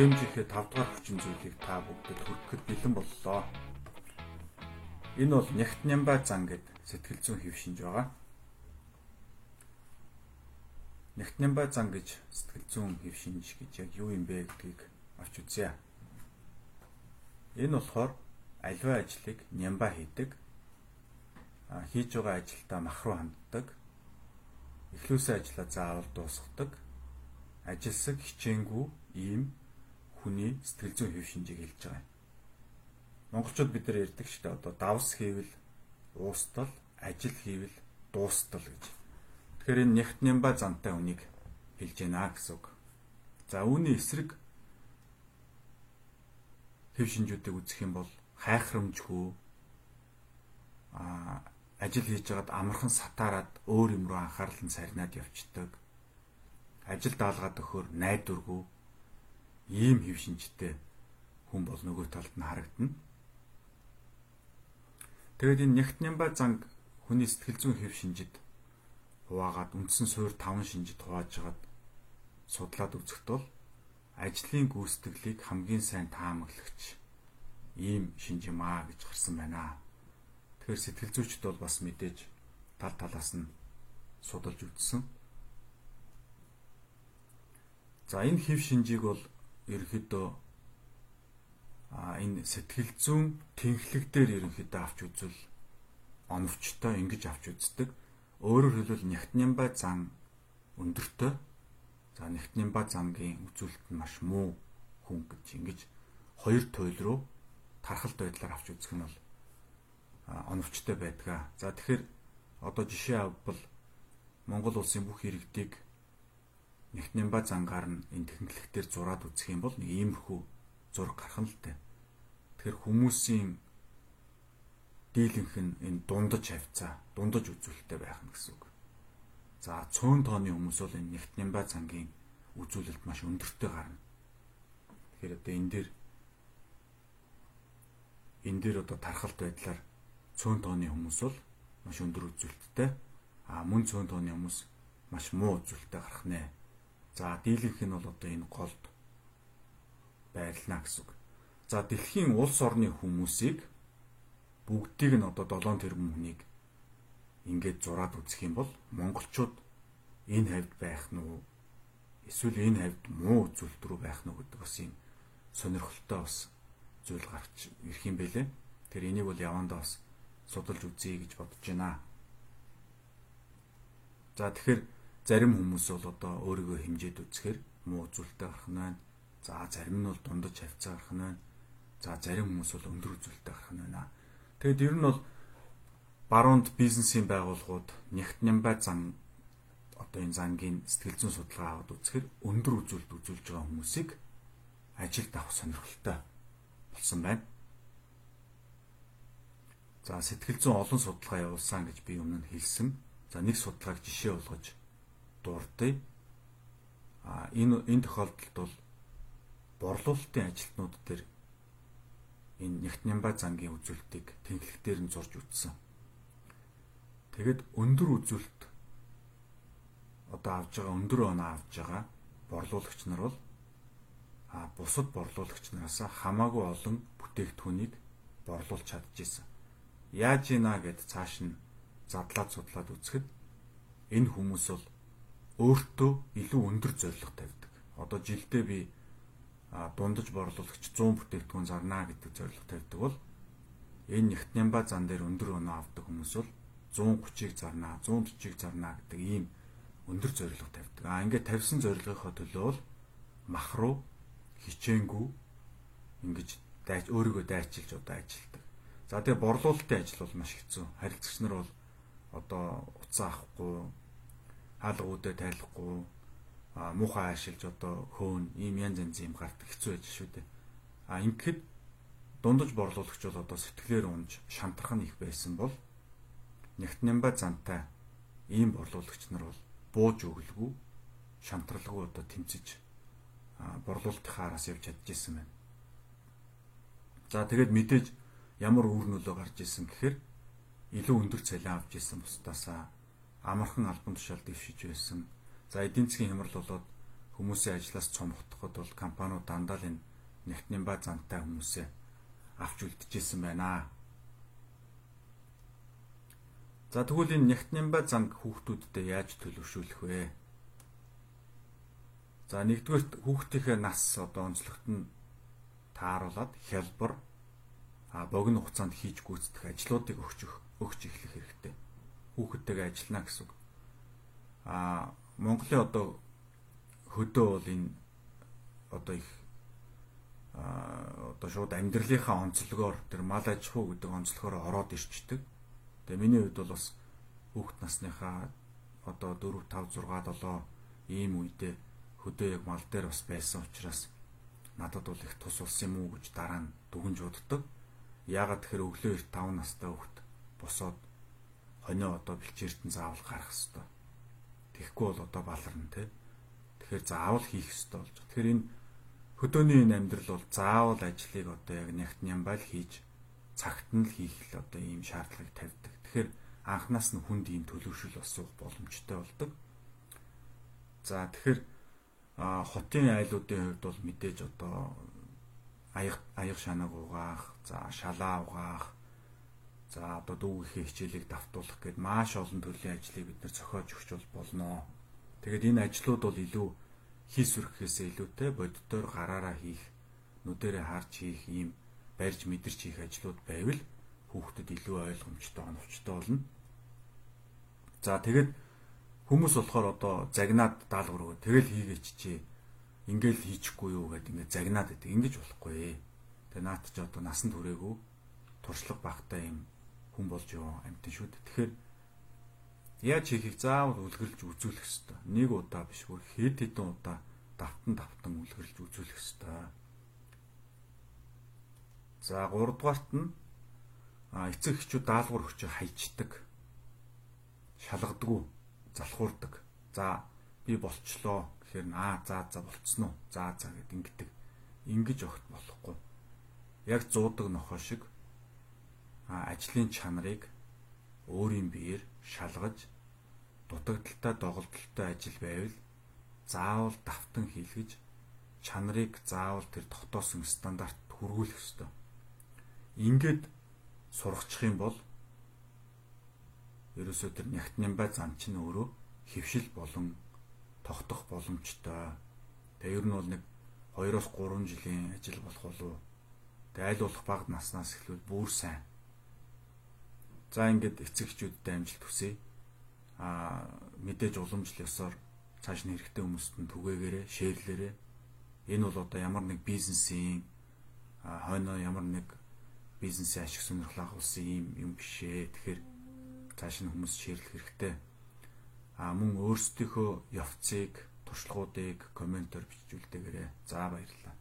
бүтээмжийнхээ 5 дахь хүчин зүйлийг та бүгдэд хүргэхэд бэлэн боллоо. Энэ бол Нягт Нямба зан гэд сэтгэл зүйн хэв шинж байгаа. Нягт Нямба зан гэж сэтгэл зүйн хэв шинж гэж яг юу юм бэ гэдгийг авч үзье. Энэ болохоор альва ажлыг нямба хийдэг. Хийж байгаа ажилдаа махруу ханддаг. Эхлүүлсэн ажлаа заавал дуусгадаг. Ажилсаг хичээнгүй ийм хүний сэтгэл зүйн хэв шинжийг хэлж байгаа юм. Монголчууд бид нар ярьдаг шүү дээ. Одоо давс хийвэл уустал, ажил хийвэл дуустал гэж. Тэгэхээр энэ нягт нямба зантай үнийг хэлж байна гэсэн үг. За үүний эсрэг хэв шинжүүдийг үзэх юм бол хайхрамжгүй а ажил хийж байгаад амархан сатаарад өөр юм руу анхаарал нь сарнаад явцдаг. Ажил даалгаад өгөхөр найдваргүй ийм хэв шинжтэй хүн бол нөгөө талд нь харагдана. Тэгээд энэ нягт нямба занг хүний сэтгэл зүйн хэв шинжид хуваагаад үндсэн суур таван шинжид хувааж хагаад судлаад үзэхэд бол ажлын гүйцэтгэлийг хамгийн сайн таамаглагч ийм шинж юм аа гэж гарсан байна. Тэгэхээр сэтгэл зүйчд бол бас мэдээж тал талаас нь судалж үзсэн. За энэ хэв шинжийг бол ерөнхийдөө а энэ сэтгэл зүйн тэнхлэг дээр ерөнхийдөө авч үзвэл оновчтой ингэж авч үздэг. Өөрөөр хэлбэл Нягтнямба зан өндөртэй. За Нягтнямба замгийн үзүүлэлт нь маш муу хүн гэж ингэж хоёр туйл руу тархалт байдлаар авч үзэх нь бол оновчтой байдгаа. За тэгэхээр одоо жишээ авбал Монгол улсын бүх иргэдийг Нягтнямба зангаар нь энэ техниклэгтэр зураад үзэх юм бол нэг иймэрхүү зураг гарах нь л тээ. Тэгэхээр хүмүүсийн дийлэнх нь энэ дундаж хавцаа, дундаж үзүүлэлттэй байх нь гэсэн үг. За цөөн тооны хүмүүс бол энэ Нягтнямба зангийн үзүүлэлт маш өндөртэй гарна. Тэгэхээр одоо энэ дээр энэ дээр одоо тархалт байдлаар цөөн тооны хүмүүс бол маш өндөр үзүүлэлттэй, а мөн цөөн тооны хүмүүс маш муу үзүүлэлттэй гарах нэ. За дийлэнх нь бол одоо энэ голд байрлана гэсэн үг. За дэлхийн улс орны хүмүүсийг бүгдийг нь одоо 7 тэрбум хүнийг ингээд зураад үзэх юм бол монголчууд энэ хавьд байх нь уу эсвэл энэ хавьд муу үзүүлэлт рүү байх нь гэдэг бас юм сонирхолтой бас зүйл гарч ирэх юм бэлээ. Тэр энийг бол явандаа бас судалж үзье гэж бодож байна. За тэгэхээр зарим хүмүүс бол одоо өөрийгөө хэмжээд үзэхээр муу үзүүлэлттэй гарах нь байна. За зарим нь бол дундаж хавцаа гарах нь байна. За зарим хүмүүс бол өндөр үзүүлэлттэй гарах нь байна. Тэгэд ер нь бол баруунд бизнесийн байгууллагууд нягт нямбай зан одоо энэ зангийн сэтгэл зүйн судалгаа аваад үзэхээр өндөр үзүүлэлт үзүүлж байгаа хүмүүсийг ажилд авах сонирхолтой болсон байна. За сэтгэл зүйн олон судалгаа явуулсан гэж би өмнө нь хэлсэн. За нэг судалгааг жишээ болгож дурдъя. А энэ энэ тохиолдолд бол борлуулалтын ажилтнууд дээр энэ Нягтнямба зангийн үзүүлэлтийг тэнхлэгтээр нь зурж үтсэн. Тэгэд өндөр үзүүлэлт одоо авж байгаа өндөр оноо авж байгаа борлуулагч нар бол а бусад борлуулагч нараас хамаагүй олон бүтээгдэхүүнийг борлуулж чадчихсан. Яаж ийна гэд цааш нь задлаад судлаад үзэхэд энэ хүмүүс бол өөртөө илүү өндөр зорилго тавьдаг. Одоо жилдээ би дундаж борлуулагч 100 бүтээгдэхүүн зарна гэдэг зорилго тавьдаг бол энэ Нягтнямба зан дээр өндөр өнөө авдаг хүмүүс бол 130-ыг зарна, 140-ыг зарна гэдэг ийм өндөр зорилго тавьдаг. А ингээд тавьсан зорилгынхоо төлөө бол махруу хичээнгүй ингэж дайч өөрийгөө дайчилж одоо ажилтдаг. За тэгээ борлуулалтын ажил бол маш хэцүү. Харилцагч нар бол одоо уцаа авахгүй хаалгуудаа тайлахгүй муухай ашиглаж одоо хөөн ийм янз янз юм гарт хэцүү байж шүү дээ. А ингэхэд дундаж борлуулагч бол одоо сэтгэлээр унж шантрах нь их байсан бол Нягтнямба зантай ийм борлуулагч нар бол бууж өглгүй шантралгүй одоо тэмцэж борлуулалтынхаа араас явж чадчихсан байна. За тэгээд мэдээж ямар үр нөлөө гарч исэн гэхээр илүү өндөр цалин авч исэн бусдаасаа амархан албан тушаал дэвшиж байсан. За эдийн засгийн хямрал болоод хүмүүсийн ажлаас цомогдоход бол компаниуд дандаа л энэ нягтны ба зантай хүмүүсээ авч үлдчихсэн байна. За тэгвэл энэ нягтны ба занг хүүхдүүдтэй яаж төлөвшүүлэх вэ? За нэгдүгээр хүүхдийнхээ нас одоо онцлогт нь тааруулаад хялбар а богино хугацаанд хийж гүйцэтгэх ажлуудыг өгч өгч эхлэх хэрэгтэй. Хүүхэдтэйгээ ажиллана гэсэн үг. А Монголын одоо хөдөө бол энэ одоо их а одоо шууд амьдралынхаа онцлогоор тэр мал аж ахуй гэдэг онцлогоор ороод ирчдэг. Тэгээ миний хувьд бол бас хүүхд насныхаа одоо 4 5 6 7 ийм үедээ хөдөө яг мал дээр бас байсан учраас надад бол их тус улс юм уу гэж дараа нь дүгнж уддаг. Яагаад тэгэхээр өглөө 5 настай хүүхд босоод хонио одоо бэлчээртэн заавал гарах хэвээр. Тэгэхгүй бол одоо баларна те. Тэгэхээр заавал хийх хэвээр болж. Тэгэхээр энэ хөдөөний энэ амьдрал бол заавал ажлыг одоо яг нягт нямбал хийж цагт нь л хийх л одоо ийм шаардлагыг тавьдаг. Тэгэхээр анханаас нь хүнд ийм төлөвшөл асуух боломжтой болдог. За тэгэхээр хотын айлуудын хувьд бол мэдээж одоо аяг аяг шанаг угаах, за шалаа угаах, за одоо дүүгийнхээ хичээлийг давтуулах гэд маш олон төрлийн ажлыг бид нэр зохиож өгч болно. Тэгээд энэ ажлууд бол илүү хийс үрхэхээсээ илүүтэй боддоор гараараа хийх, нүдэрээ харж хийх ийм барьж мэдэрч хийх ажлууд байвал хүүхдэд илүү ойлгомжтой, оновчтой болно. За тэгээд Хүмүүс болохоор одоо загнаад даалгавар өгөө. Тэгэл хийгээч чи. Ингээл хийчихгүй юу гэд ингээд загнаад байдаг. Ингэж болохгүй. Тэгээ наат ч одоо насан туршаагүй туршлага багтай юм хүн болж юу амтэн шүү дээ. Тэгэхээр яаж хийхийг заавал үлгэрлж үзүүлэх хэрэгтэй. Нэг удаа биш бүр хэд хэдэн удаа давтан давтан үлгэрлж үзүүлэх хэрэгтэй. За 3 дугаарт нь эцэг эхчүүд даалгавар өгч хайчдаг. Шалгадаггүй залхуурдаг. За би болчлоо гэхээр аа за за болцсон уу? За за гэд ингэдэг. Ингиж огт болохгүй. Яг зуудаг нохоо шиг ажлын чанарыг өөрийн биеэр шалгаж дутагдaltaй доголдолтой ажил байвал заавал давтан хийлгэж чанарыг заавал тэр тогтоосон стандарт хүргүүлэх ёстой. Ингээд сургачих юм бол ерөөсөө тэр нягтнямбай зам чинь өөрөө хөвшил болон тогтох боломжтой. Тэгээ ер нь бол нэг 2-оос 3 жилийн ажил болох болов. Тэгээ аль болох бага наснаас эхлүүл бүр сайн. За ингээд эцэгчүүдтэй амжилт хүсье. Аа мэдээж уламжлал ёсоор цааш нь хэрэгтэй хүмүүст нь түгээгээрээ, шеэрлээрээ. Энэ бол одоо ямар нэг бизнесийн хойноо ямар нэг бизнесийн ашиг сонирхол агуулсан юм юм бишээ. Тэгэхээр цааш нь хүмүүс шеэрлэх хэрэгтэй. А мөн өөрсдийнхөө явцыг, туршлагуудыг комментээр бичүүлдээгээрэй. За баярлалаа.